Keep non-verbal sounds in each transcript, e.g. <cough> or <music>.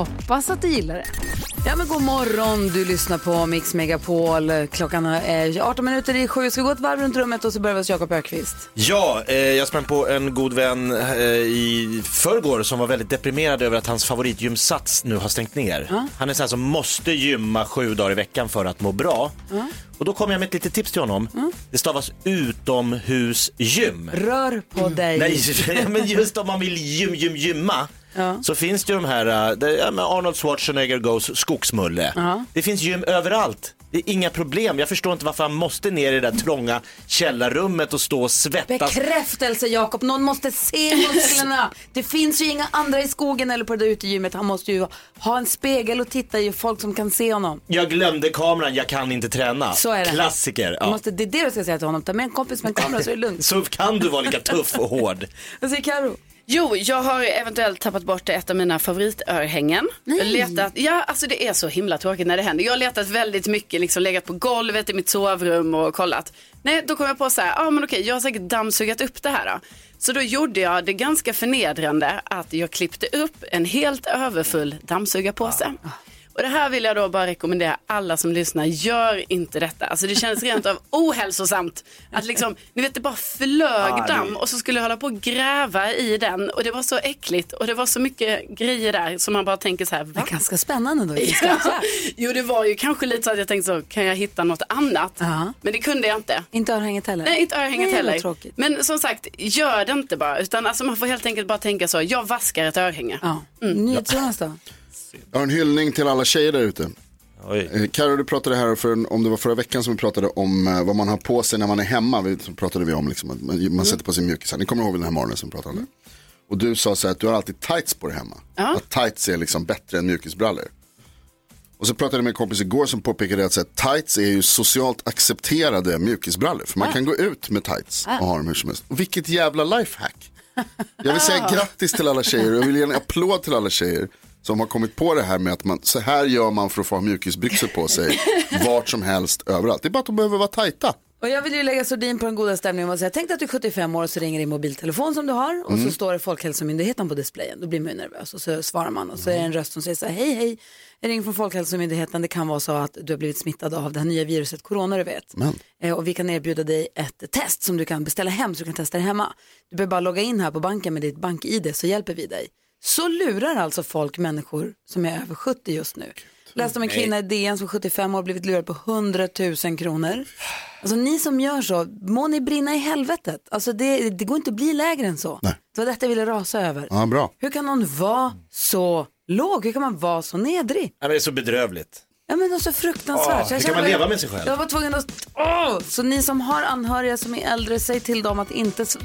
Hoppas att du gillar det. Ja, men god morgon, du lyssnar på Mix Megapol. Klockan är 18 minuter i sju. Ska vi gå ett varv runt rummet och så börjar vi hos Jakob Ökvist. Ja, eh, jag sprang på en god vän eh, i förrgår som var väldigt deprimerad över att hans favoritgymsats nu har stängt ner. Han är så här som måste gymma sju dagar i veckan för att må bra. Och då kom jag med ett litet tips till honom. Det stavas utomhusgym. Rör på dig. Nej, <laughs> men just om man vill gym, gym, gymma. Så finns det ju de här, äh, det, ja, Arnold Schwarzenegger goes skogsmulle. Det finns gym överallt. Det är inga problem. Jag förstår inte varför han måste ner i det där trånga källarrummet och stå och svettas. Bekräftelse Jakob, någon måste se musklerna. <laughs> Det finns ju inga andra i skogen eller på det där utegymmet. Han måste ju ha en spegel och titta i folk som kan se honom. Jag glömde kameran, jag kan inte träna. Så är det. Klassiker. Ja. måste, det är det du ska säga till honom. Ta med en kompis med en kamera så är det lugnt. <laughs> Så kan du vara lika tuff och hård. <laughs> Vad säger Karo? Jo, jag har eventuellt tappat bort ett av mina favoritörhängen. Letat, ja, alltså det är så himla tråkigt när det händer. Jag har letat väldigt mycket, liksom legat på golvet i mitt sovrum och kollat. Nej, då kom jag på så här, ja ah, men okej, jag har säkert dammsugat upp det här. Då. Så då gjorde jag det ganska förnedrande att jag klippte upp en helt överfull dammsugarpåse. Och det här vill jag då bara rekommendera alla som lyssnar, gör inte detta. Alltså det känns rent av <laughs> ohälsosamt. Att liksom, ni vet det bara flög damm och så skulle jag hålla på och gräva i den och det var så äckligt och det var så mycket grejer där som man bara tänker så här, va? Ganska spännande då. <laughs> Ja. Jo det var ju kanske lite så att jag tänkte så, kan jag hitta något annat? Ja. Men det kunde jag inte. Inte örhänget heller? Nej, inte örhänget Nej, heller. tråkigt. Men som sagt, gör det inte bara. Utan alltså, man får helt enkelt bara tänka så, jag vaskar ett örhänge. Ja. Mm. NyhetsJonas då? Jag har en hyllning till alla tjejer där ute. Oj. Eh, du pratade här för, om det var förra veckan som vi pratade om eh, vad man har på sig när man är hemma. Vi, så pratade vi om liksom, att man, man sätter på sig mjukisar. Ni kommer ihåg den här morgonen som vi pratade om det. Och du sa så här att du har alltid tights på dig hemma. Att tights är liksom bättre än mjukisbrallor. Och så pratade jag med en kompis igår som påpekade att så här, tights är ju socialt accepterade mjukisbrallor. För man kan gå ut med tights och ha dem hur som helst. Och vilket jävla lifehack. Jag vill säga <laughs> grattis till alla tjejer och jag vill ge en applåd till alla tjejer som har kommit på det här med att man, så här gör man för att få ha mjukisbyxor på sig <laughs> vart som helst överallt. Det är bara att de behöver vara tajta. Och jag vill ju lägga sordin på den goda stämningen och säga, tänk dig att du är 75 år och så ringer din mobiltelefon som du har och Mm. så står det Folkhälsomyndigheten på displayen. Då blir man ju nervös och så svarar man och så är det en röst som säger så här, hej hej, jag ringer från Folkhälsomyndigheten, det kan vara så att du har blivit smittad av det här nya viruset corona du vet. Eh, Och vi kan erbjuda dig ett test som du kan beställa hem så du kan testa det hemma. Du behöver bara logga in här på banken med ditt bank-id så hjälper vi dig. Så lurar alltså folk människor som är över 70 just nu. Läste om en kvinna i DN som är 75 år blivit lurad på 100 000 kronor. Alltså ni som gör så, må ni brinna i helvetet. Alltså det, det går inte att bli lägre än så. Nej. Det var detta jag ville rasa över. Ja, bra. Hur kan någon vara så låg? Hur kan man vara så nedrig? Ja, men det är så bedrövligt. Ja men alltså fruktansvärt. Åh, Så jag hur kan man leva med sig själv? Jag var tvungen att, åh! Så ni som har anhöriga som är äldre, säg till dem att inte, s-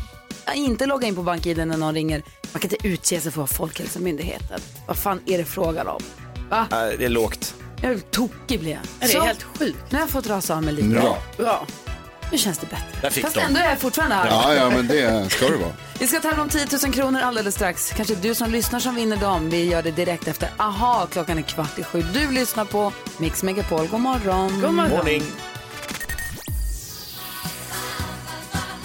inte logga in på BankID när någon ringer. Man kan inte utge sig för att vara Folkhälsomyndigheten. Vad fan är det frågan om? Va? Ja, det är lågt. Jag är tokig blir jag. Det är helt sjukt. Nu har jag fått rasa av mig lite. Bra. Bra. Nu känns det bättre. Där fick Fast de. ändå är jag fortfarande här. Ja, ja, men det ska det vara. <laughs> Vi ska tävla om 10 000 kronor alldeles strax. Kanske du som lyssnar som vinner dem. Vi gör det direkt efter. Aha, klockan är kvart i sju. Du lyssnar på Mix Megapol. God morgon. God morgon. Morning.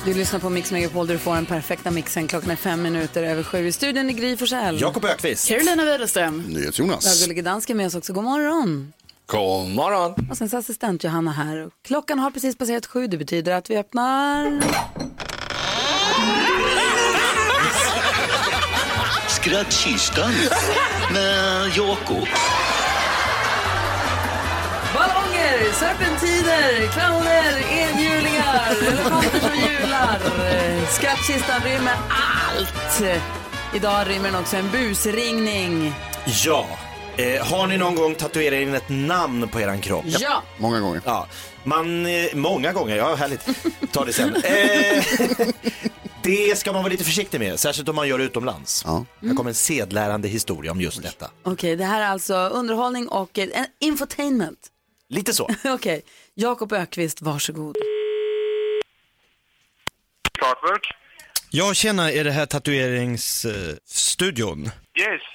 Du lyssnar på Mix Megapol där du får den perfekta mixen. Klockan är fem minuter över sju. I studion är Gry Forssell. Jakob Ökvist. Carolina Widerström. Jag NyhetsJonas. Gullige Dansk är med oss också. God morgon. God morgon. Och sen så assistent Johanna här. Klockan har precis passerat sju. Det betyder att vi öppnar... Skrattkistan med Jakob. Serpentiner, clowner, enhjulingar, elefanter som hjular. Skattkistan rymmer allt. Idag rymmer den också en busringning. Ja, Eh, har ni någon gång tatuerat in ett namn på eran kropp? Ja. Många gånger. Ja, man, eh, många gånger, ja härligt. Ta det sen. Eh, det ska man vara lite försiktig med, särskilt om man gör det utomlands. Ja. Här kommer en sedlärande historia om just detta. Okej, det här är alltså underhållning och eh, en infotainment. Lite så. <laughs> Okej, Jakob Ökvist, varsågod. Artwork? Jag känner, är det här tatueringsstudion? Yes,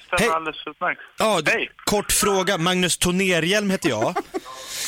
stämmer Hej. alldeles utmärkt. Ja, Hej. kort fråga. Magnus Tonerhjelm heter jag. <laughs>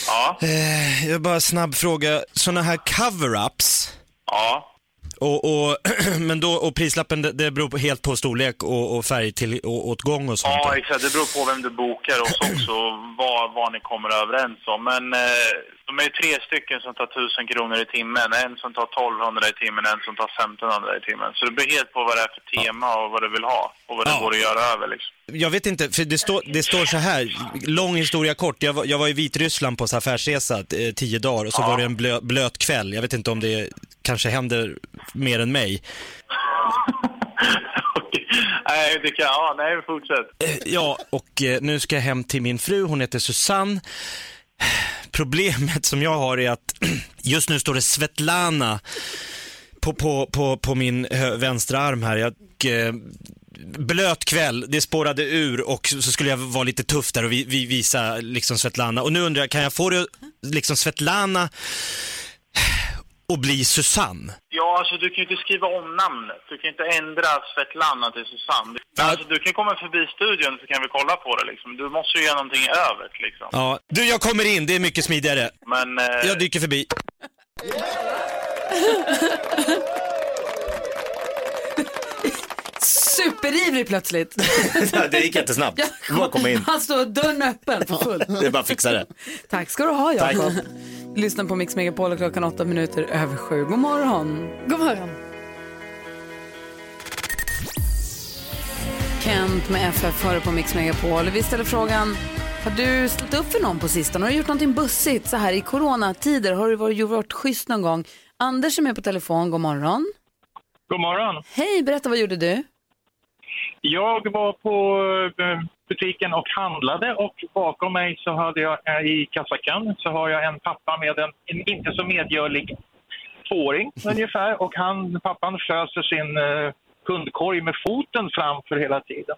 Ja, Eh, jag bara snabb fråga. Sådana här cover-ups, ja. Och, och, <clears throat> men då, och prislappen det, det beror på, helt på storlek och, och färg till och, åtgång och sånt. Ja, exakt. Det beror på vem du bokar och så också vad, vad ni kommer överens om. Men eh, de är tre stycken som tar 1000 kronor i timmen. En som tar 1200 i timmen, en som tar 1500 i timmen. Så det beror helt på vad det är för tema och vad du vill ha och vad det Ja. går att göra över liksom. Jag vet inte, för det, står det står så här, lång historia kort. Jag var, jag var i Vitryssland på så affärsresa eh, tio dagar och så var det en blö, blöt kväll. Jag vet inte om det kanske händer mer än mig. <laughs> Nej, det kan... Ja, nej, fortsätt. Eh, Ja, och eh, nu ska jag hem till min fru, hon heter Susanne. Problemet som jag har är att just nu står det Svetlana på, på, på, på min vänstra arm här. Jag, eh, blöt kväll, det spårade ur och så skulle jag vara lite tuff där och vi, vi visa liksom Svetlana. Och nu undrar jag, kan jag få det liksom Svetlana och bli Susanne? Ja, alltså du kan ju inte skriva om namnet. Du kan inte ändra Svetlana till Susanne. Ja. alltså, du kan komma förbi studion så kan vi kolla på det liksom. Du måste ju göra någonting i övrigt liksom. Ja, du jag kommer in, det är mycket smidigare. Men... Eh, Jag dyker förbi. Superivrig plötsligt. <laughs> det gick jättesnabbt. Var att komma in. Han står dörren öppen för fullt. Det är bara att fixa det. Tack ska du ha Jakob. Lyssna på Mix Megapol och klockan åtta minuter över sju. God morgon. God morgon. Kent med FF före på Mix Megapol. Vi ställer frågan, har du ställt upp för någon på sistone? Har du gjort någonting bussigt så här i coronatider? Har du varit, varit schysst någon gång? Anders är med på telefon, god morgon. God morgon. Hej, berätta vad gjorde du? Jag var på eh, butiken och handlade och bakom mig så hade jag eh, i kassakön så har jag en pappa med en, en inte så medgörlig tvååring ungefär och han, pappan föser sin eh, kundkorg med foten framför hela tiden.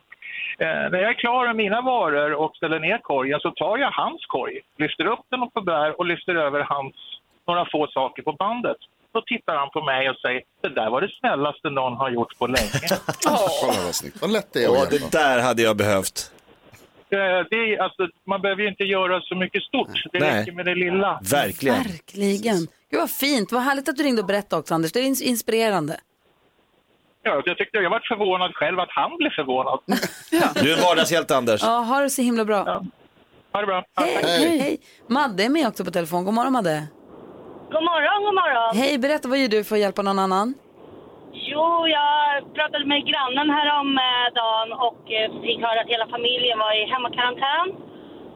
Eh, när jag är klar med mina varor och ställer ner korgen så tar jag hans korg, lyfter upp den och på bär och lyfter över hans några få saker på bandet. Då tittar han på mig och säger det där var det snällaste någon har gjort på länge. <laughs> Kolla vad snyggt. Vad lätt det är att det hjälpa. där hade jag behövt. Eh, det är, alltså, man behöver ju inte göra så mycket stort. Det Nej. räcker med det lilla. Verkligen. Verkligen. Gud vad fint, vad härligt att du ringde och berättade också Anders. Det är ins- inspirerande. Ja, jag, tyckte, jag var förvånad själv att han blev förvånad. <laughs> Du är en vardagshjälte Anders. Ja, ha det så himla bra. Ha det bra. Hej, hej, hej. Madde är med också på telefon. God morgon Madde. God morgon, god morgon. Hej, berätta vad gör du för att hjälpa någon annan? Jo, jag pratade med grannen här om eh, dagen och eh, fick höra att hela familjen var i hemmakarantän.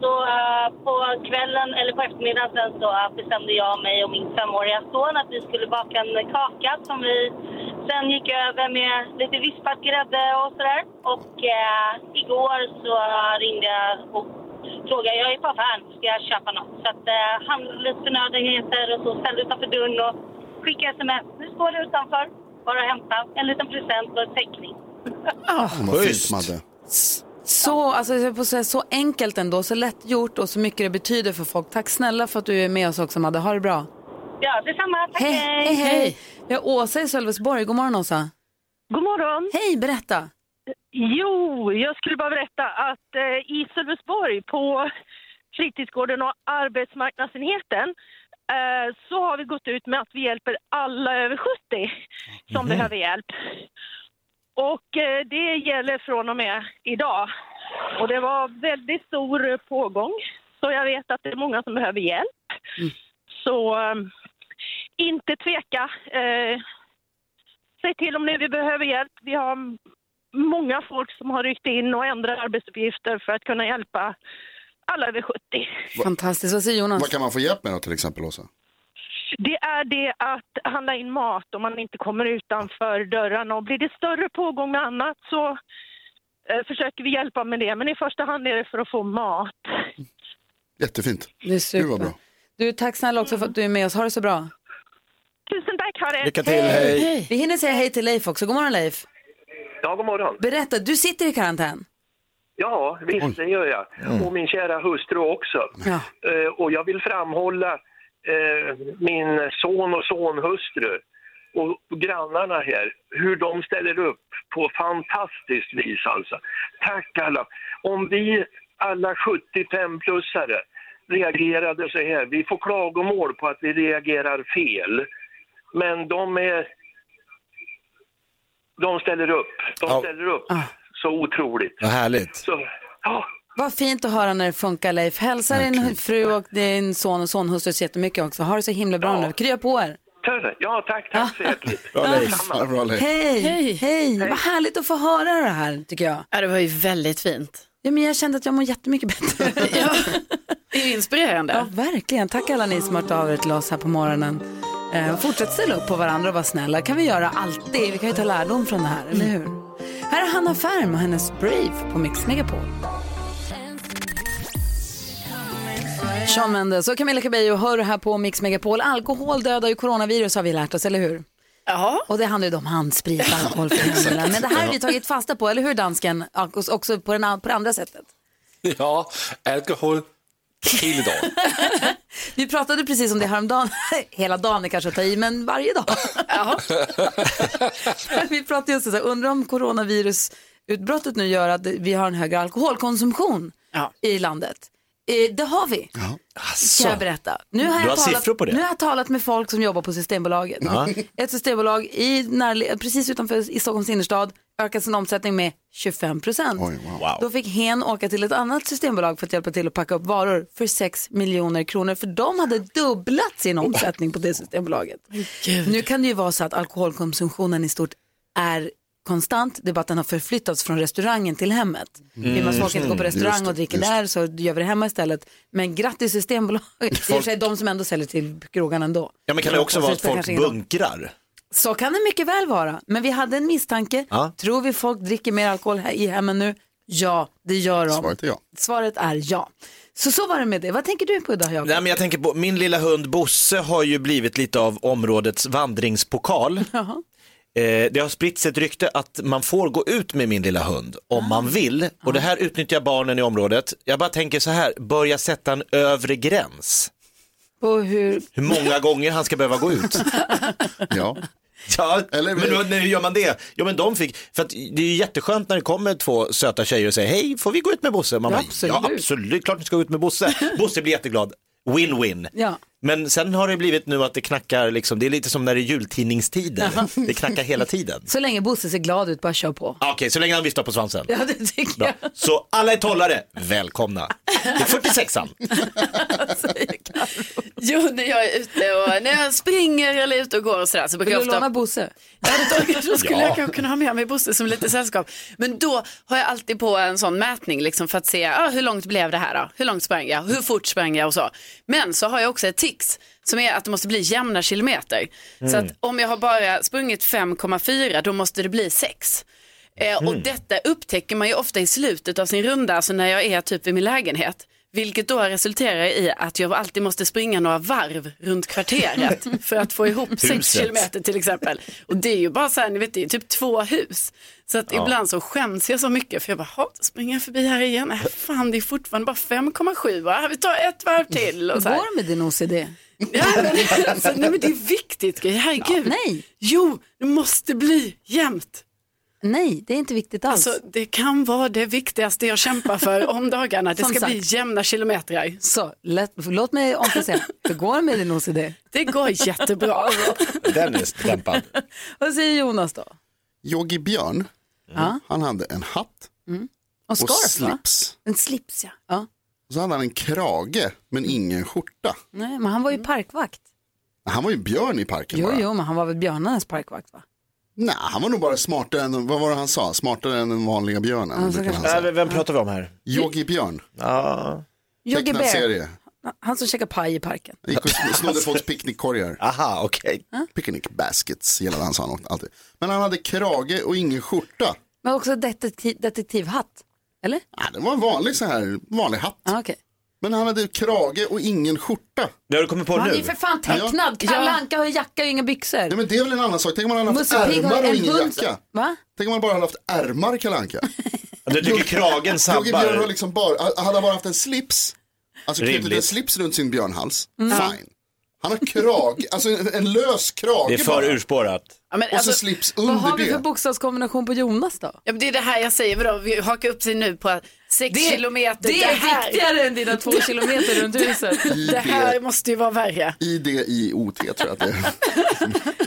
Så eh, på kvällen, eller på eftermiddagen sen så bestämde jag mig och min femåriga son att vi skulle baka en kaka som vi sen gick över med lite vispat grädde och sådär. Och eh, igår så ringde jag och frågade, jag är på affären, ska jag köpa något? Så att eh, handlade lite förnödenheter och så ställde utanför dörren och skickade sms. Nu står det utanför, bara hämta en liten present och en teckning. Vad fint Madde. Så, alltså, jag får säga, så enkelt ändå, så lätt gjort och så mycket det betyder för folk. Tack snälla för att du är med oss också Madde. Ha det bra. Ja, detsamma. Tack, Hej, hej, hej. Vi har Åsa i Sölvesborg. God morgon Åsa. God morgon. Hej, berätta. Jo, jag skulle bara berätta att eh, i Sölvesborg på fritidsgården och arbetsmarknadsenheten eh, så har vi gått ut med att vi hjälper alla över 70 som behöver hjälp. Och eh, det gäller från och med idag. Och det var väldigt stor pågång, så jag vet att det är många som behöver hjälp. Så eh, inte tveka. Eh, säg till om ni behöver hjälp. Vi har många folk som har ryckt in och ändrat arbetsuppgifter för att kunna hjälpa alla över 70. Fantastiskt. Vad säger Jonas? Vad kan man få hjälp med då till exempel Åsa? Det är det att handla in mat om man inte kommer utanför dörrarna. Och blir det större pågång med annat så eh, försöker vi hjälpa med det. Men i första hand är det för att få mat. Jättefint. Det är super. Vad bra. Du, tack snälla också för att du är med oss. Ha det så bra. Tusen tack, ha det! Lycka till, hej. Vi hinner säga hej till Leif också. God morgon Leif. Ja, god morgon. Berätta, du sitter i karantän. Ja, visst det gör jag. Och min kära hustru också. Ja. Eh, och jag vill framhålla eh, min son och sonhustru och grannarna här, hur de ställer upp på fantastiskt vis alltså. Tack alla. Om vi alla 75-plussare reagerade så här, vi får klagomål på att vi reagerar fel. Men de är... De ställer upp. De Ja. ställer upp så otroligt. Vad härligt. Så, ja, Vad fint att höra när det funkar Leif. Hälsa din fru och din son och sonhustru så jättemycket också. Ha det så himla bra nu. Krya på er. Törre. Ja, tack, tack så hjärtligt. Bra Leif. Ja, bra, Leif. Hej, Hej. hej. Vad härligt att få höra det här tycker jag. Ja, det var ju väldigt fint. Ja, men jag kände att jag mår jättemycket bättre. <laughs> Ja, det är ju inspirerande. Ja, verkligen. Tack alla ni som har hört av er till oss här på morgonen. Eh, fortsätt ställa upp på varandra och vara snälla. kan vi göra alltid. Vi kan ju ta lärdom från det här, eller hur? Här är Hanna Färm och hennes Brave på Mix Megapol. Sean Mendes och Camilla Cabello hör här på Mix Megapol. Alkohol dödar ju coronavirus har vi lärt oss, eller hur? Ja. Och det handlar ju om handsprit, alkohol för. Men det här har vi tagit fasta på, eller hur dansken? Också på, den, på det andra sättet. Ja, alkohol hela <laughs> dagen. Vi pratade precis om det häromdagen. <laughs> Hela dagen är kanske att ta i, men varje dag. <laughs> vi pratade just så här, undrar om coronavirusutbrottet nu gör att vi har en högre alkoholkonsumtion Ja. i landet. Eh, Det har vi, kan jag berätta. Nu har, jag har talat, siffror på det? Nu har jag talat med folk som jobbar på Systembolaget. Ett systembolag i närle- precis utanför i Stockholms innerstad ökat sin omsättning med 25 procent. Wow. Då fick hen åka till ett annat systembolag för att hjälpa till att packa upp varor för 6 miljoner kronor. För de hade dubblat sin omsättning på det systembolaget. Nu kan det ju vara så att alkoholkonsumtionen i stort är konstant. Det är bara att den har förflyttats från restaurangen till hemmet. Vill man folk inte gå på restaurang och dricker just där så gör vi det hemma istället. Men grattis Systembolaget. <laughs> Det är sig de som ändå säljer till krogarna ändå. Ja men kan det också vara att folk bunkrar? Så kan det mycket väl vara. Men vi hade en misstanke. Ja. Tror vi folk dricker mer alkohol här i hemmen nu? Ja, det gör de. Svaret är ja. Svaret är ja. Så så var det med det. Vad tänker du på idag Jakob? Nej men jag tänker på, min lilla hund Bosse har ju blivit lite av områdets vandringspokal. <laughs> Jaha. Eh, det har spritts ett rykte att man får gå ut med min lilla hund om man vill. Och det här utnyttjar barnen i området. Jag bara tänker så här, börja sätta en övre gräns. På hur... Hur många gånger han ska behöva gå ut. <laughs> Ja. Ja, Eller- men då, när gör man det? Ja men de fick, för att det är ju jätteskönt när det kommer två söta tjejer och säger hej, får vi gå ut med Bosse? Man Ja, bara, absolut. Ja absolut, klart ni ska gå ut med Bosse. Bosse blir jätteglad. Win-win. Ja. Men sen har det blivit nu att det knackar, liksom, det är lite som när det är jultidningstider. Det knackar hela tiden. <laughs> Så länge Bosse ser glad ut, bara kör på. Okej, så länge han viftar på svansen. Ja, det tycker Bra. jag. Så alla är tollare, välkomna till 46an. <laughs> Jo, när jag är ute och när jag springer eller är ute och går och sådär så brukar Vill jag du ofta... låna Bosse? Ja, då, då skulle Ja. jag kanske kunna ha med mig Bosse som lite sällskap. Men då har jag alltid på en sån mätning liksom för att se ah, hur långt blev det här då? Hur långt sprang jag? Hur fort sprang jag och så. Men så har jag också ett tics som är att det måste bli jämna kilometer. Så att om jag har bara sprungit 5,4 då måste det bli 6. Eh, och detta upptäcker man ju ofta i slutet av sin runda, alltså när jag är typ vid min lägenhet. Vilket då resulterar i att jag alltid måste springa några varv runt kvarteret <laughs> för att få ihop 6 Huset. kilometer till exempel. Och det är ju bara så här, ni vet, det är typ två hus. Så att ibland så skäms jag så mycket för jag bara, "Ha, då springer jag förbi här igen. Äh, fan, det är fortfarande bara 5,7 va? Vi tar ett varv till. Och Hur så här. går det med din OCD? Ja, men, alltså, nej, men det är viktigt, herregud. Nej. Jo, det måste bli jämnt. Nej, det är inte viktigt alls. Alltså, det kan vara det viktigaste jag kämpar för <laughs> om dagarna. Det ska sagt. bli jämna kilometrar. Så, lätt, låt mig omplacera. <laughs> Hur går det med din OCD? Det går jättebra. <laughs> Den är dämpad. Vad säger Jonas då? Yogi Björn, Ja. han hade en hatt Och och scarf va? slips. En slips ja. ja. Och så hade han en krage men ingen skjorta. Nej, men han var ju parkvakt. Han var ju björn i parken Jo, bara. jo, men han var väl björnarnas parkvakt va? Nej, han var nog bara smartare än, vad var det han sa? Smartare än den vanliga björnen. Ja, så brukar kanske. han Äh, säga. vem pratar vi om här? Yogi Björn, Ja, Yogi tecknad Bear, serie. han som käkar paj i parken. Han gick och snodde <laughs> folks picknickkorgar. aha, okej. Picnic baskets gillade han sa han alltid. Men han hade krage och ingen skjorta. Men också detektiv, detektivhatt. Eller? Ja, det var en vanlig så här, vanlig hatt. Ah, okay. Men han hade krage och ingen skorta. Det har du kommit på Han är nu? ju för fan tecknad. Kalle Anka har jacka och inga byxor. Nej men det är väl en annan sak. Tänk om man hade haft ärmar och en ingen hund- jacka. Va? Tänk om man bara hade haft ärmar Kalle Anka. Du tycker kragen har sabbar? liksom bara, hade han bara haft en slips, alltså knutit en slips runt sin björnhals, Mm. fine. Han har krag, alltså en, en lös krage Det är för bara. urspårat. Ja, men Och alltså- så slips Vad under har vi för det. bokstavskombination på Jonas då? Ja, men det är det här jag säger, vadå? vi hakar upp sig nu på sex Det- kilometer. det är här, viktigare än dina två kilometer runt huset. Det här måste ju vara värre. I det i OT tror jag att det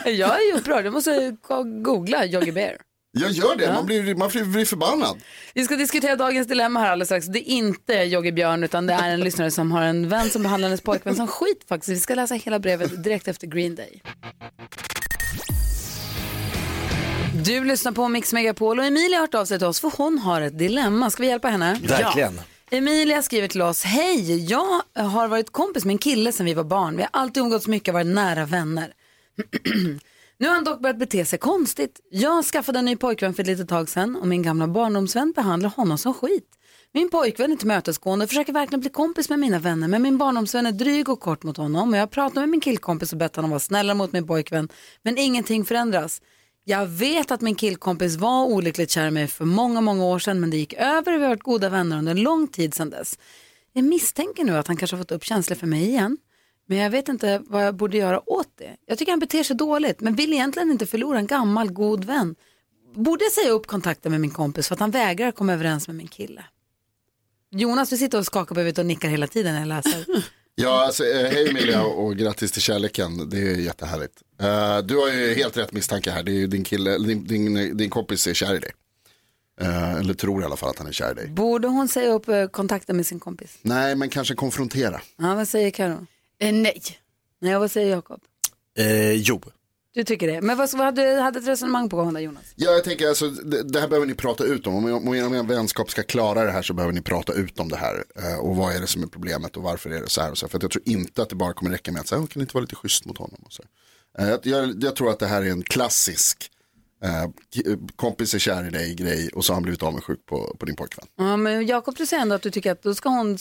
är. <laughs> Jag är ju upprörd, jag måste googla Jogge Bear. Jag gör det, man blir, man blir, förbannad. Vi ska diskutera dagens dilemma här alldeles strax. Det är inte Jogge Björn utan det är en lyssnare som har en vän som behandlar hennes pojkvän som skit faktiskt. Vi ska läsa hela brevet direkt efter Green Day. Du lyssnar på Mix Megapol och Emilia har hört av sig till oss för hon har ett dilemma. Ska vi hjälpa henne? Verkligen. Emilia skriver till oss, hej, jag har varit kompis med en kille sedan vi var barn. Vi har alltid umgåtts mycket och varit nära vänner. <clears throat> nu har han dock börjat bete sig konstigt. Jag skaffade en ny pojkvän för ett litet tag sedan och min gamla barndomsvän behandlar honom som skit. Min pojkvän är tillmötesgående och försöker verkligen bli kompis med mina vänner men min barndomsvän är dryg och kort mot honom och jag pratar med min killkompis och bett honom vara snällare mot min pojkvän men ingenting förändras. Jag vet att min killkompis var olyckligt kär i mig för många, många år sedan men det gick över och vi har varit goda vänner under en lång tid sedan dess. Jag misstänker nu att han kanske har fått upp känslor för mig igen. Men jag vet inte vad jag borde göra åt det. Jag tycker han beter sig dåligt men vill egentligen inte förlora en gammal god vän. Borde jag säga upp kontakten med min kompis för att han vägrar komma överens med min kille? Jonas, du sitter och skakar på huvudet och nickar hela tiden när jag läser. <laughs> Ja, alltså, eh, hej Emilia och grattis till kärleken. Det är jättehärligt. Eh, du har ju helt rätt misstanke här. Det är ju din kille, din, din, din kompis är kär i dig. Eh, eller tror i alla fall att han är kär i dig. Borde hon säga upp kontakten med sin kompis? Nej, men kanske konfrontera. Ja, vad säger Karo? Eh, nej. Nej, vad säger Jakob? Eh, jo. Du tycker det. Men vad, vad hade du hade ett resonemang på gång där Jonas? Ja, jag tänker alltså, det, det här behöver ni prata ut om. Om, om er om er vänskap ska klara det här så behöver ni prata ut om det här. Eh, och vad är det som är problemet och varför är det så här och så. här. För att jag tror inte att det bara kommer räcka med att säga, "Åh, kan ni inte vara lite schysst mot honom? Och så. Eh, jag, jag, tror att det här är en klassisk eh, kompis är kär i dig grej och så har han blivit avundsjuk på, på din pojkvän. Ja, men Jakob, du säger ändå att du tycker att då ska hon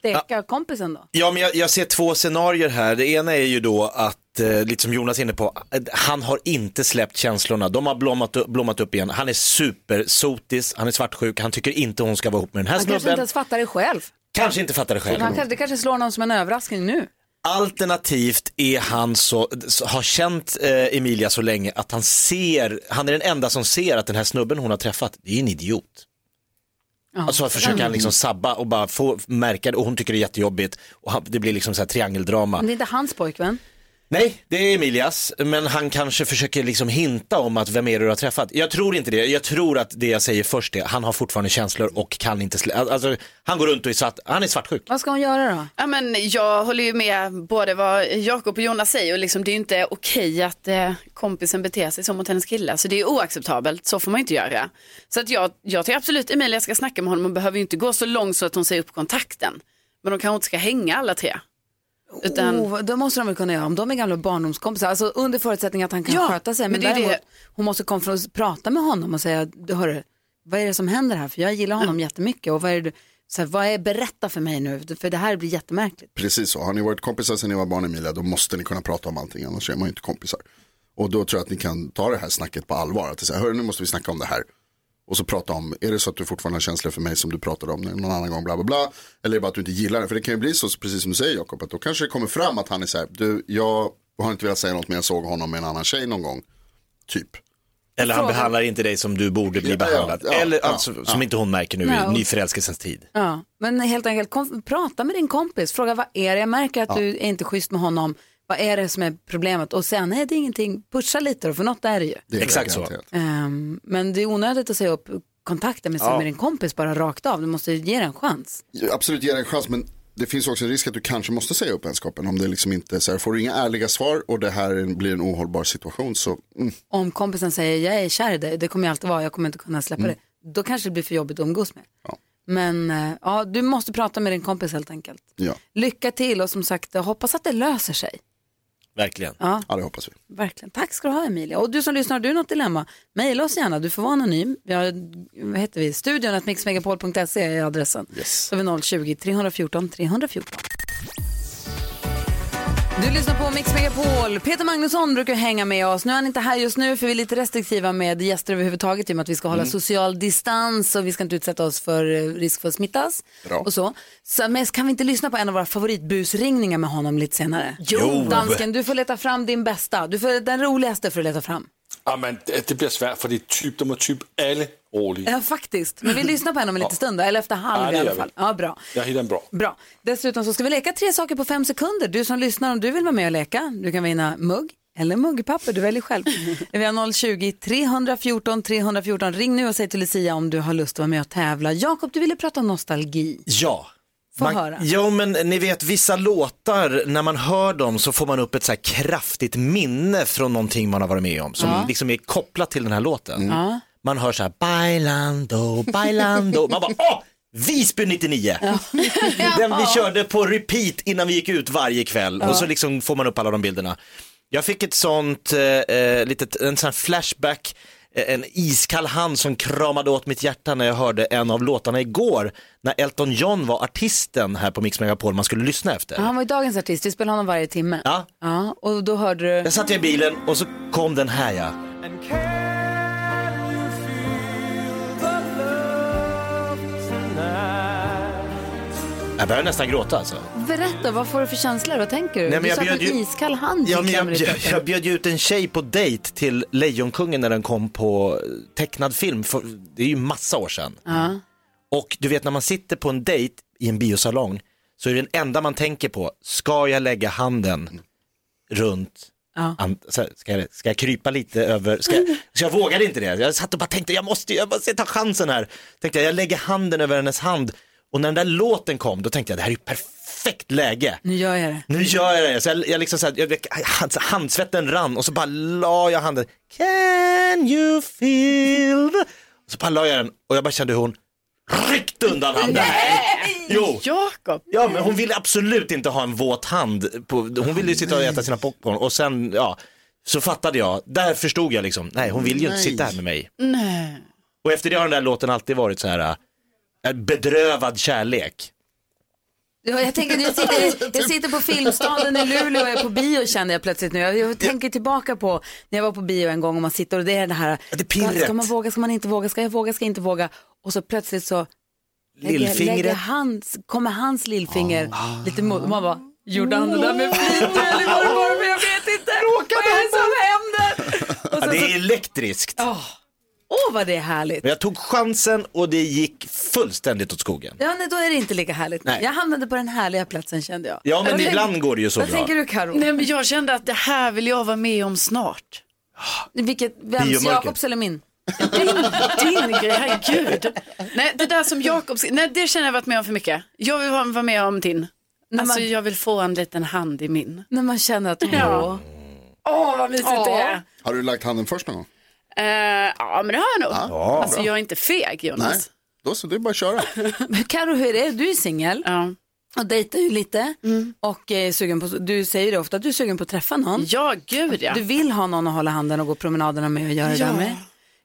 steka kompisen då? Ja, men jag, jag ser två scenarier här. Det ena är ju då att, eh, lite som Jonas är inne på, eh, han har inte släppt känslorna. De har blommat, blommat upp igen. Han är supersotis, han är svartsjuk, han tycker inte hon ska vara ihop med den här Han kanske inte snubben. ens fattar det själv. Kanske inte fattar det själv. Han det kanske slår någon som en överraskning nu. Alternativt är han så, så- har känt eh, Emilia så länge att han ser, han är den enda som ser att den här snubben hon har träffat, det är en idiot. Alltså försöker han liksom sabba och bara få märka det och hon tycker det är jättejobbigt och han, det blir liksom så här triangeldrama. Men det är inte hans pojkvän. Nej, det är Emilias, men han kanske försöker liksom hinta om att vem är det du har träffat? Jag tror inte det, jag tror att det jag säger först är, han har fortfarande känslor och kan inte, slä... alltså han går runt och är svart, han är svartsjuk. Vad ska hon göra då? Ja, men jag håller ju med både vad Jakob och Jonas säger och liksom, det är ju inte okej att eh, kompisen beter sig så mot hennes kille. Så det är oacceptabelt, så får man inte göra. Så att jag, jag tycker absolut Emilia ska snacka med honom, hon behöver ju inte gå så långt så att hon säger upp kontakten. Men de kanske inte ska hänga alla tre. Utan... Oh, då måste de väl kunna göra, om de är gamla barndomskompisar, alltså under förutsättning att han kan Ja, sköta sig. Men, men det är däremot, det- hon måste konfron- prata med honom och säga, du hörru, vad är det som händer här? För jag gillar honom jättemycket och vad är det, så här, vad är, berätta för mig nu, för det här blir jättemärkligt. Precis så, har ni varit kompisar sedan ni var barn Emilia då måste ni kunna prata om allting annars är man ju inte kompisar. Och då tror jag att ni kan ta det här snacket på allvar. Att säga, hörru nu måste vi snacka om det här. Och så prata om, är det så att du fortfarande har känslor för mig som du pratade om någon annan gång, bla bla bla. Eller är det bara att du inte gillar det. För det kan ju bli så, precis som du säger Jakob, att då kanske det kommer fram att han är så här, du, jag har inte velat säga något men jag såg honom med en annan tjej någon gång. Typ. Eller han behandlar inte dig som du borde bli Ja, ja, behandlad. ja, Eller ja, alltså, ja. som inte hon märker nu Ja, i nyförälskelsens tid. Ja, men helt enkelt, kom, prata med din kompis, fråga vad är det, jag märker att du är inte schysst med honom, vad är det som är problemet? Och sen, nej det är ingenting, pusha lite då, för något är det ju. Det är Exakt så. Ehm, men det är onödigt att säga upp kontakten med, Ja. med din kompis bara rakt av, du måste ge den en chans. Absolut ge det en chans men det finns också en risk att du kanske måste säga upp vänskapen om det liksom inte, så här, får du inga ärliga svar och det här blir en ohållbar situation så mm, Om kompisen säger jag är kär i dig, det kommer jag alltid vara, jag kommer inte kunna släppa det. Då kanske det blir för jobbigt att umgås med. Ja. Men eh, ja, du måste prata med din kompis helt enkelt. ja. Lycka till och som sagt, jag hoppas att det löser sig. Verkligen. Ja. Ja, det hoppas vi. Verkligen. Tack ska du ha Emilia. Och du som lyssnar, har du något dilemma? Mejla oss gärna, du får vara anonym. Vi har, vad heter vi? Studion mixmegapol.se är adressen. Yes. Så vi 020-314 314. Du lyssnar på Mix Megapol. Peter Magnusson brukar hänga med oss. Nu är han inte här just nu för vi är lite restriktiva med gäster överhuvudtaget i och med att vi ska hålla Mm. social distans och vi ska inte utsätta oss för eh, risk för att smittas. Bra. Och så. så. Men kan vi inte lyssna på en av våra favoritbusringningar med honom lite senare? Jo. Dansken, du får leta fram din bästa. Du får den roligaste för att leta fram. Ja, men det, blir svårt för det är typ, de är typ alla roliga. Ja, faktiskt. Men vi lyssnar på henne om en liten stund, då, eller efter halv Ja, i alla fall. Ja, bra. Jag hittar en bra. Bra. Dessutom så ska vi leka tre saker på fem sekunder. Du som lyssnar, om du vill vara med och leka, du kan vinna mugg eller muggpapper, du väljer själv. <laughs> Vi har 020-314 314. Ring nu och säg till Lucia om du har lust att vara med och tävla. Jakob, du ville prata om nostalgi. Ja. Få höra. Ja, men ni vet vissa låtar, när man hör dem så får man upp ett så kraftigt minne från någonting man har varit med om som Ja. liksom är kopplat till den här låten. Ja. Man hör så här, bailando, bailando, man bara, åh! Visby 99! <laughs> Den vi körde på repeat innan vi gick ut varje kväll och så liksom får man upp alla de bilderna. Jag fick ett sånt, eh, eh, litet, en sån här flashback, en iskall hand som kramade åt mitt hjärta när jag hörde en av låtarna igår, när Elton John var artisten här på Mix Megapol man skulle lyssna efter. Han var ju dagens artist, vi spelar honom varje timme. Ja. Ja, och då hörde du... Jag satt i bilen och så kom den här ja. Jag börjar nästan gråta alltså. Berätta, vad får du för känslor? Vad tänker du? Nej, men du jag att bjöd en ju- iskall hand Ja, men jag, jag, hjärta. jag bjöd ju ut en tjej på dejt till Lejonkungen när den kom på tecknad film, för, det är ju massa år sedan. Ja. Och du vet när man sitter på en dejt i en biosalong så är det den enda man tänker på, ska jag lägga handen runt Ja. ska, jag, ska jag krypa lite över, ska jag, så <laughs> jag vågade inte det. Jag satt och bara tänkte, jag måste, jag måste ta chansen här. Tänkte jag, jag lägger handen över hennes hand och när den där låten kom, då tänkte jag, det här är ju perfekt läge. Nu gör jag det. Nu gör jag det. Så jag, jag liksom så här, jag, hand, handsvetten rann och så bara la jag handen. Can you feel the... Och så bara la jag den och jag bara kände hur hon ryckte undan handen. Jo. Jakob. Ja, men hon ville absolut inte ha en våt hand. På, hon ville ju sitta och äta sina popcorn och sen, ja, så fattade jag. Där förstod jag liksom, nej hon vill ju inte Nej. sitta här med mig. Nej. Och efter det har den där låten alltid varit så här, bedrövad kärlek. Ja, jag, tänker, jag, sitter, <laughs> jag sitter på Filmstaden i Luleå och är på bio känner jag plötsligt nu. Jag, jag tänker tillbaka på när jag var på bio en gång och man sitter och det är det här, det pirret. ska man våga, ska man inte våga, ska jag våga, ska jag inte våga? Och så plötsligt så lägger, lägger hans, kommer hans lillfinger lite mot, man bara, gjorde han det där med flit eller var det bara, jag vet inte, vad är det som händer? Och Ja, så, det så, är elektriskt. Åh vad det är härligt. Men jag tog chansen och det gick fullständigt åt skogen. Ja, nej, då är det inte lika härligt. Nej. Jag hamnade på den härliga platsen kände jag. Ja, men Vad ibland går det ju så Vad bra. tänker du Karo? Nej, men jag kände att det här vill jag vara med om snart. Vilket, vems. Jakobs eller min? Din, din grej, herregud. Nej, det där som Jakob, nej det känner jag varit med om för mycket. Jag vill vara med om din. När Alltså man- jag vill få en liten hand i min. När man känner att, Ja. åh. Åh vad mysigt det är. Har du lagt handen först någon gång? Eh, ja men det har jag nog. Ja, alltså bra. jag är inte feg Jonas. Nej, då så, det är bara att köra. <laughs> Men Karo, hur är det? Du är singel Ja. och dejtar ju lite och är sugen på, du säger det ofta att du är sugen på att träffa någon. ja, gud ja. Du vill ha någon att hålla handen och gå promenaderna med och göra det Ja. där med.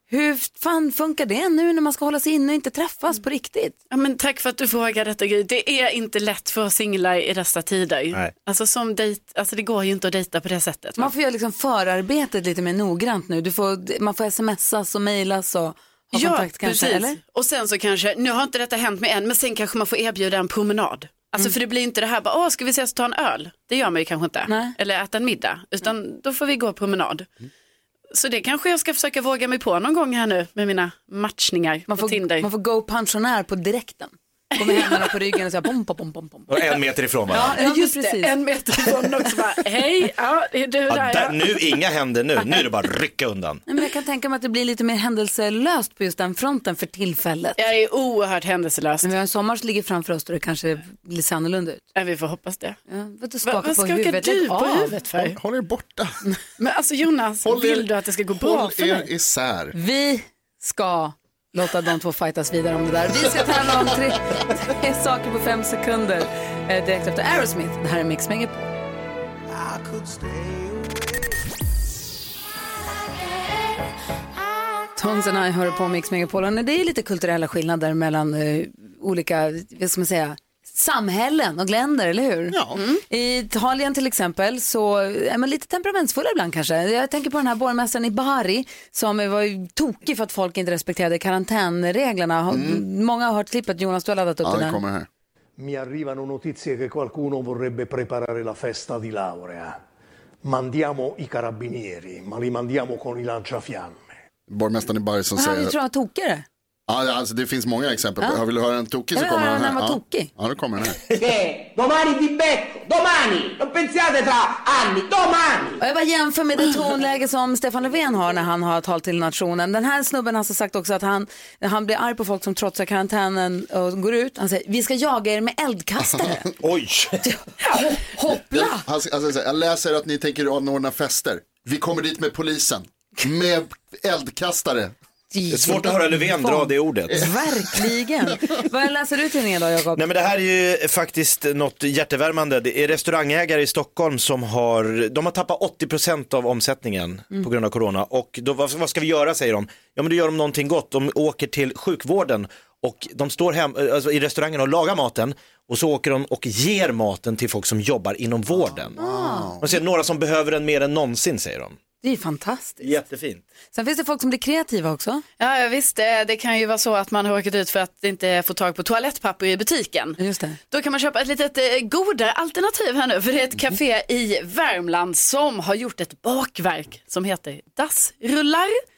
Hur fan funkar det nu när man ska hålla sig inne och inte träffas på riktigt? Ja, men tack för att du frågar detta Gry. Det är inte lätt för singlar i dessa tider. Nej. Alltså som dejt, alltså det går ju inte att dejta på det sättet. Man får göra liksom förarbetet lite mer noggrant nu. Du får, man får smsas och mejlas och ha kontakt kanske, precis. eller? Och sen så kanske, nu har inte detta hänt med än, men sen kanske man får erbjuda en promenad. Alltså för det blir inte det här bara, åh ska vi ses och ta en öl? Det gör man ju kanske inte. Nej. Eller äta en middag, utan då får vi gå promenad. Så det kanske jag ska försöka våga mig på någon gång här nu med mina matchningar Man på Tinder. får, man får go pensionär på direkten. Gå med händerna på ryggen och säga pom, pom, pom, pom, pom. Och en meter ifrån varandra. Ja, Just precis. det, en meter ifrån också bara, hej, ja, du Ja, där där, ja. nu, inga händer nu, nu är det bara att rycka undan. Nej, men jag kan tänka mig att det blir lite mer händelselöst på just den fronten för tillfället. Jag är oerhört händelselöst. Men vi har en sommar som ligger framför oss och det kanske blir så annorlunda ut. Ja, vi får hoppas det. Ja, vad du Va, skakar vad på skakar huvudet? du Lägg på av. huvudet för? Håll er borta. Men alltså Jonas, Håll er- vill du att det ska gå bra Håll för er isär. Vi ska låta de två fightas vidare om det där. Vi ska tävla om tre, tre saker på fem sekunder eh, direkt efter Aerosmith. Det här är Mix Megapol. Tons and I hör på Mix Megapol. Det är lite kulturella skillnader mellan eh, olika, vad ska man säga, samhällen och länder, eller hur? Ja. I Italien till exempel så är man lite temperamentsfull ibland kanske. Jag tänker på den här borgmästaren i Bari som var tokig för att folk inte respekterade karantänreglerna. Har- Många har hört klippet, Jonas du har laddat upp Mm. Ja, den här. kommer här. Mi arrivano notizie che qualcuno vorrebbe preparare la festa di laurea. Mandiamo i carabinieri, ma li mandiamo con i lanciafiamme. Borgmästaren i Bari som säger... han var tokigare. Ja, alltså, det finns många exempel. Ja. Vill du höra en tokig så kommer den här. ja. tokig. Ja, då kommer den här. Che <laughs> domani vi becco, domani, non pensiate tra anni, domani! Och jag bara jämför med det tonläge som Stefan Löfven har när han har tal till nationen. Den här snubben har alltså sagt också att han, han blir arg på folk som trotsar karantänen och går ut. Han säger, vi ska jaga er med eldkastare. <laughs> Oj! <laughs> Hoppla! Han, alltså, jag läser att ni tänker anordna fester. Vi kommer dit med polisen. Med eldkastare. Det är svårt att höra Löfven dra det ordet. Verkligen. Vad läser du i tidningen då, Jakob? Nej men det här är ju faktiskt något hjärtevärmande. Det är restaurangägare i Stockholm som har, de har tappat 80% av omsättningen Mm. på grund av corona. Och då, vad, vad ska vi göra säger de? Ja men då gör de någonting gott. De åker till sjukvården och de står hem, alltså, i restaurangen och lagar maten och så åker de och ger maten till folk som jobbar inom vården. Ah. De säger några som behöver den mer än någonsin säger de. Det är ju fantastiskt. Jättefint. Sen finns det folk som blir kreativa också. Ja, ja, visst, det, det kan ju vara så att man har råkat ut för att inte få tag på toalettpapper i butiken. Just det. Då kan man köpa ett litet eh, godare alternativ här nu, för det är ett café i Värmland som har gjort ett bakverk som heter dassrullar.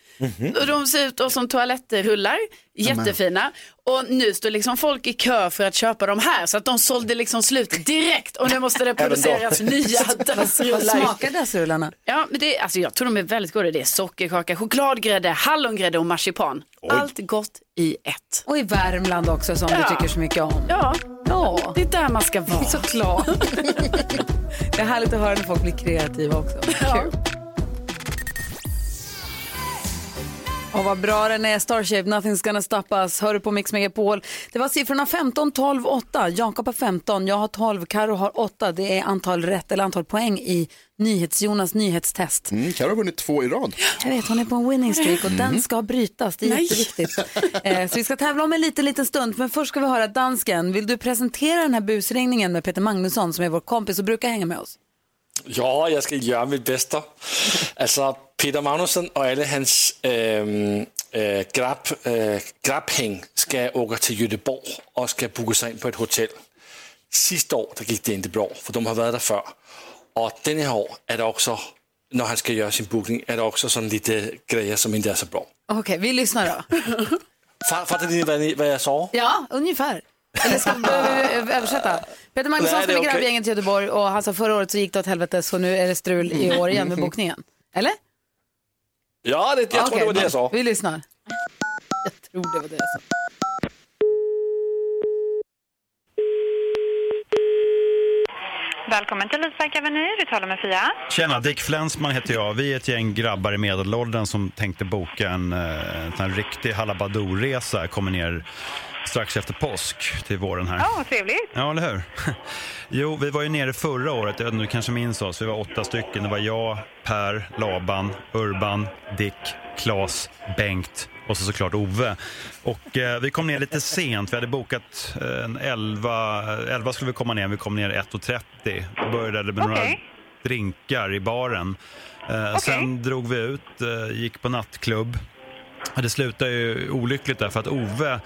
Och de ser ut då som toalettrullar, jättefina. Och nu står liksom folk i kö för att köpa de här, så att de sålde liksom slut direkt. Och nu måste det produceras nya <laughs> Vad dassrullar. smakar dassrullarna? Ja, men det, alltså jag tror de är väldigt goda. Det är sockerkaka, chokladgrädde, hallongrädde och marsipan. Allt gott i ett. Och i Värmland också som Ja. du tycker så mycket om. Ja, Ja, det är där man ska vara. såklart. <laughs> det är härligt att höra när folk blir kreativa också. Kul. Och vad bra den är, Starship, Nothing's gonna stop us. Hör du på Mix Megapol. Det var siffrorna 15, 12, 8. Jakob har 15, jag har 12, Karo har 8. Det är antal rätt eller antal poäng i NyhetsJonas nyhetstest. Mm, Karo har vunnit två i rad. Jag vet, hon är på en winning streak och den ska brytas. Det är Nej. jätteviktigt. Eh, så vi ska tävla om en liten, liten stund. Men först ska vi höra dansken. Vill du presentera den här busringningen med Peter Magnusson som är vår kompis och brukar hänga med oss? Ja, jag ska göra mitt bästa. <laughs> Alltså, Peter Magnusson och alla hans ähm, äh, grabb, äh, grabbhäng ska åka till Göteborg och ska boka sig in på ett hotell. Sista år där gick det inte bra, för de har varit där förr. Och den här år är det också, när han ska göra sin bokning, är det också sån lite grejer som inte är så bra. Okej, vi lyssnar då. Fa- Fattar ni vad jag sa? Ja, ungefär. Eller ska vi översätta? Peter Magnusson spelar okej. grabbgänget i Göteborg och han sa förra året så gick det åt helvete så nu är det strul i år igen med bokningen. Eller? Ja, det, jag tror det var det jag sa. Vi lyssnar. Jag tror det var det jag sa. Välkommen till Lisbäck Avenue, du talar med Fia. Tjena, Dick Flensman heter jag. Vi är ett gäng grabbar i medelåldern som tänkte boka en, eh, en riktig Halabadoo-resa. Kommer ner strax efter påsk till våren här. Ja, trevligt. Ja, eller hur? <laughs> Jo, vi var ju nere förra året, jag du kanske minns oss. Vi var åtta stycken. Det var jag, Per, Laban, Urban, Dick, Klas, Bengt och så såklart Ove. Och eh, vi kom ner lite sent. Vi hade bokat eh, en 11, 11 skulle vi komma ner, vi kom ner 1.30 och började med några Okej. drinkar i baren. Eh, Sen drog vi ut, eh, gick på nattklubb. Det slutade ju olyckligt där för att Ove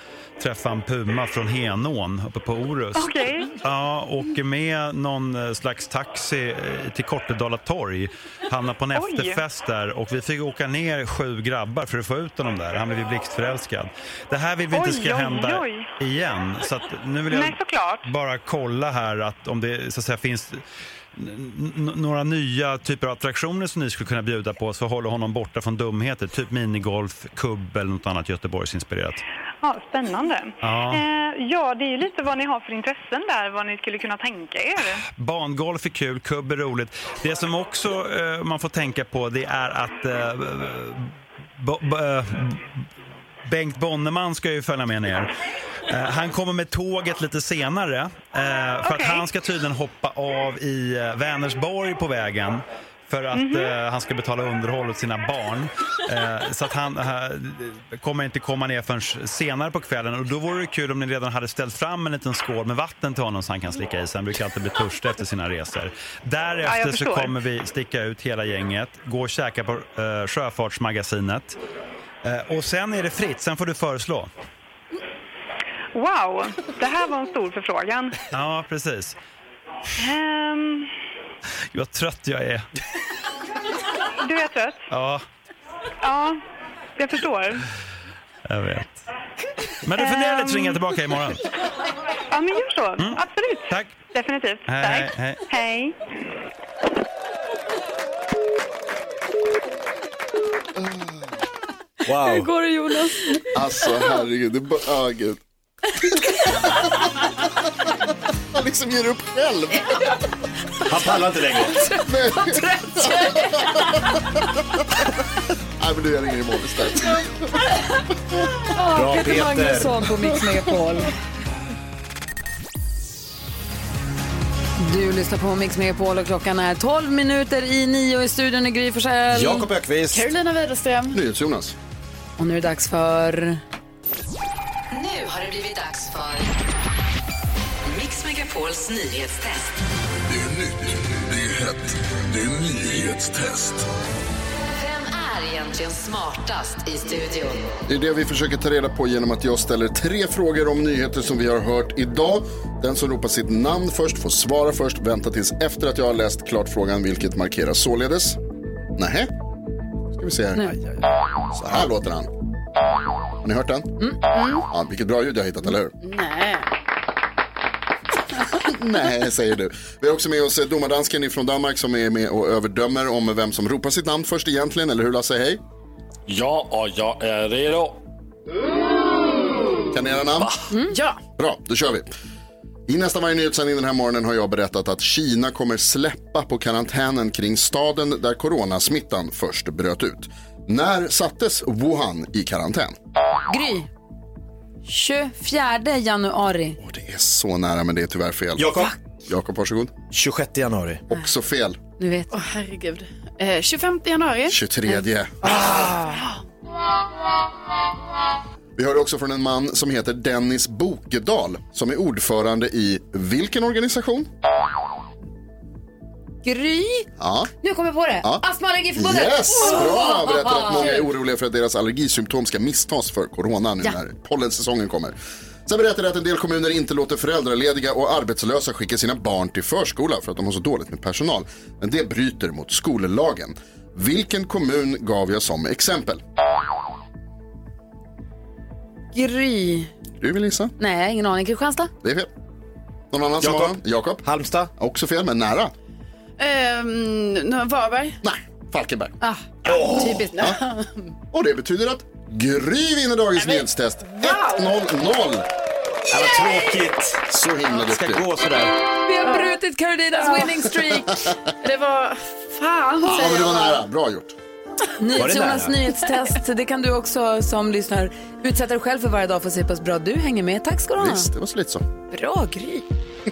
träffade en puma från Henån uppe på Orust. Okej. Ja, åker med någon eh, slags taxi eh, till Kortedala torg. Hamnar på en Oj. efterfest där och vi fick åka ner sju grabbar för att få ut honom där. Han blev ju blixtförälskad. Det här vill vi inte ska oj, hända oj. igen. Så nu vill jag Nej, bara kolla här att om det så att säga, finns några nya typer av attraktioner som ni skulle kunna bjuda på så håller honom borta från dumheter. Typ minigolf, kubb eller något annat Göteborgsinspirerat. Ja, spännande. Ja. Eh, ja, det är ju lite vad ni har för intressen där, vad ni skulle kunna tänka er. Bangolf är kul, kubb är roligt. Det som också eh, man får tänka på det är att eh, Bengt Bonneman ska ju följa med ner. Eh, han kommer med tåget lite senare eh, för att han ska tydligen hoppa av i eh, Vänersborg på vägen. för att Mhm. eh, han ska betala underhåll åt sina barn. Eh, så att han eh, kommer inte komma ner förrän senare på kvällen. Och då vore det kul om ni redan hade ställt fram en liten skål med vatten till honom så han kan slicka i sig. Han brukar alltid bli törstig efter sina resor. Ja, Därefter jag så kommer vi sticka ut hela gänget, gå och käka på Sjöfartsmagasinet. Och sen är det fritt, sen får du föreslå. Wow, det här var en stor förfrågan. Ja, precis. Ehm, Vad trött jag är. du är trött? Ja, Ja, jag förstår. jag vet. Men du funderar lite så ringer jag tillbaka imorgon. Ja, men gör så. Absolut. Tack. Definitivt. Hej, Tack. hej, hej. Wow. Hur går det Jonas? Alltså herregud, det är bara, gud. Han liksom ger upp själv. Han pallar inte längre. Nej. Nej men du, jag ringer imorgon istället. Bra, Peter. Peter Magnusson på Mix Megapol. Du lyssnar på Mix Megapol och klockan är 12 minuter i nio i studion i Gry Forssell. Jakob Ökvist. Carolina Widerström. NyhetsJonas. Och nu är det dags för... Megapols nyhetstest. Det är nytt, det är hett, det är nyhetstest. Vem är egentligen smartast i studion? Det är det vi försöker ta reda på genom att jag ställer tre frågor om nyheter som vi har hört idag. Den som ropar sitt namn först får svara först. Vänta tills efter att jag har läst klart frågan, vilket markeras således. Nähä? Ska vi se här. Så här låter han. Har ni hört den? Ja, vilket bra ljud jag har hittat, eller hur? Nej. <laughs> Nej, säger du. Vi har också med oss eh, domardansken från Danmark som är med och överdömer om vem som ropar sitt namn först egentligen, eller hur Lasse? Hej! Ja, och jag är redo. Kan ni era namn? Ja. Bra, då kör vi. I nästa varje nyhetssändning den här morgonen har jag berättat att Kina kommer släppa på karantänen kring staden där coronasmittan först bröt ut. När sattes Wuhan i karantän? Gry. 24 januari. Det är så nära men det är tyvärr fel. Jakob. Jakob, varsågod. 26 januari. Också fel. Nu vet Åh herregud. Eh, 25 januari. 23. Ah. Vi hörde också från en man som heter Dennis Bokedal som är ordförande i vilken organisation? Gry. Ja. Nu kommer jag på det. Ja. Astma och allergiförbundet. Yes, bra! Berättar att många är oroliga för att deras allergisymptom ska misstas för corona nu Ja. när pollensäsongen kommer. Sen berättar det att en del kommuner inte låter föräldralediga och arbetslösa skicka sina barn till förskola för att de har så dåligt med personal. Men det bryter mot skollagen. Vilken kommun gav jag som exempel? Gry. Du vill gissa? Nej, ingen aning. Kristianstad? Det är fel. Någon annan som har Jakob. Jakob? Halmstad. Också fel, men nära. Ehm, nu- Varberg. Nej, Falkenberg. Ah, typiskt. <laughs> Och det betyder att Gry vinner dagens nyhetstest. 1-0-0. Det var tråkigt. Så himla Det ska duktig. gå sådär. Vi har brutit Carolinas winning streak. Det var... Fan, Ja, men det var nära. Bra gjort. NyhetsJonas nyhetstest. Det kan du också som lyssnar utsätta dig själv för varje dag för att se hur pass bra du hänger med. Tack ska du ha. Visst, det var så lite så. Bra Gry. <laughs>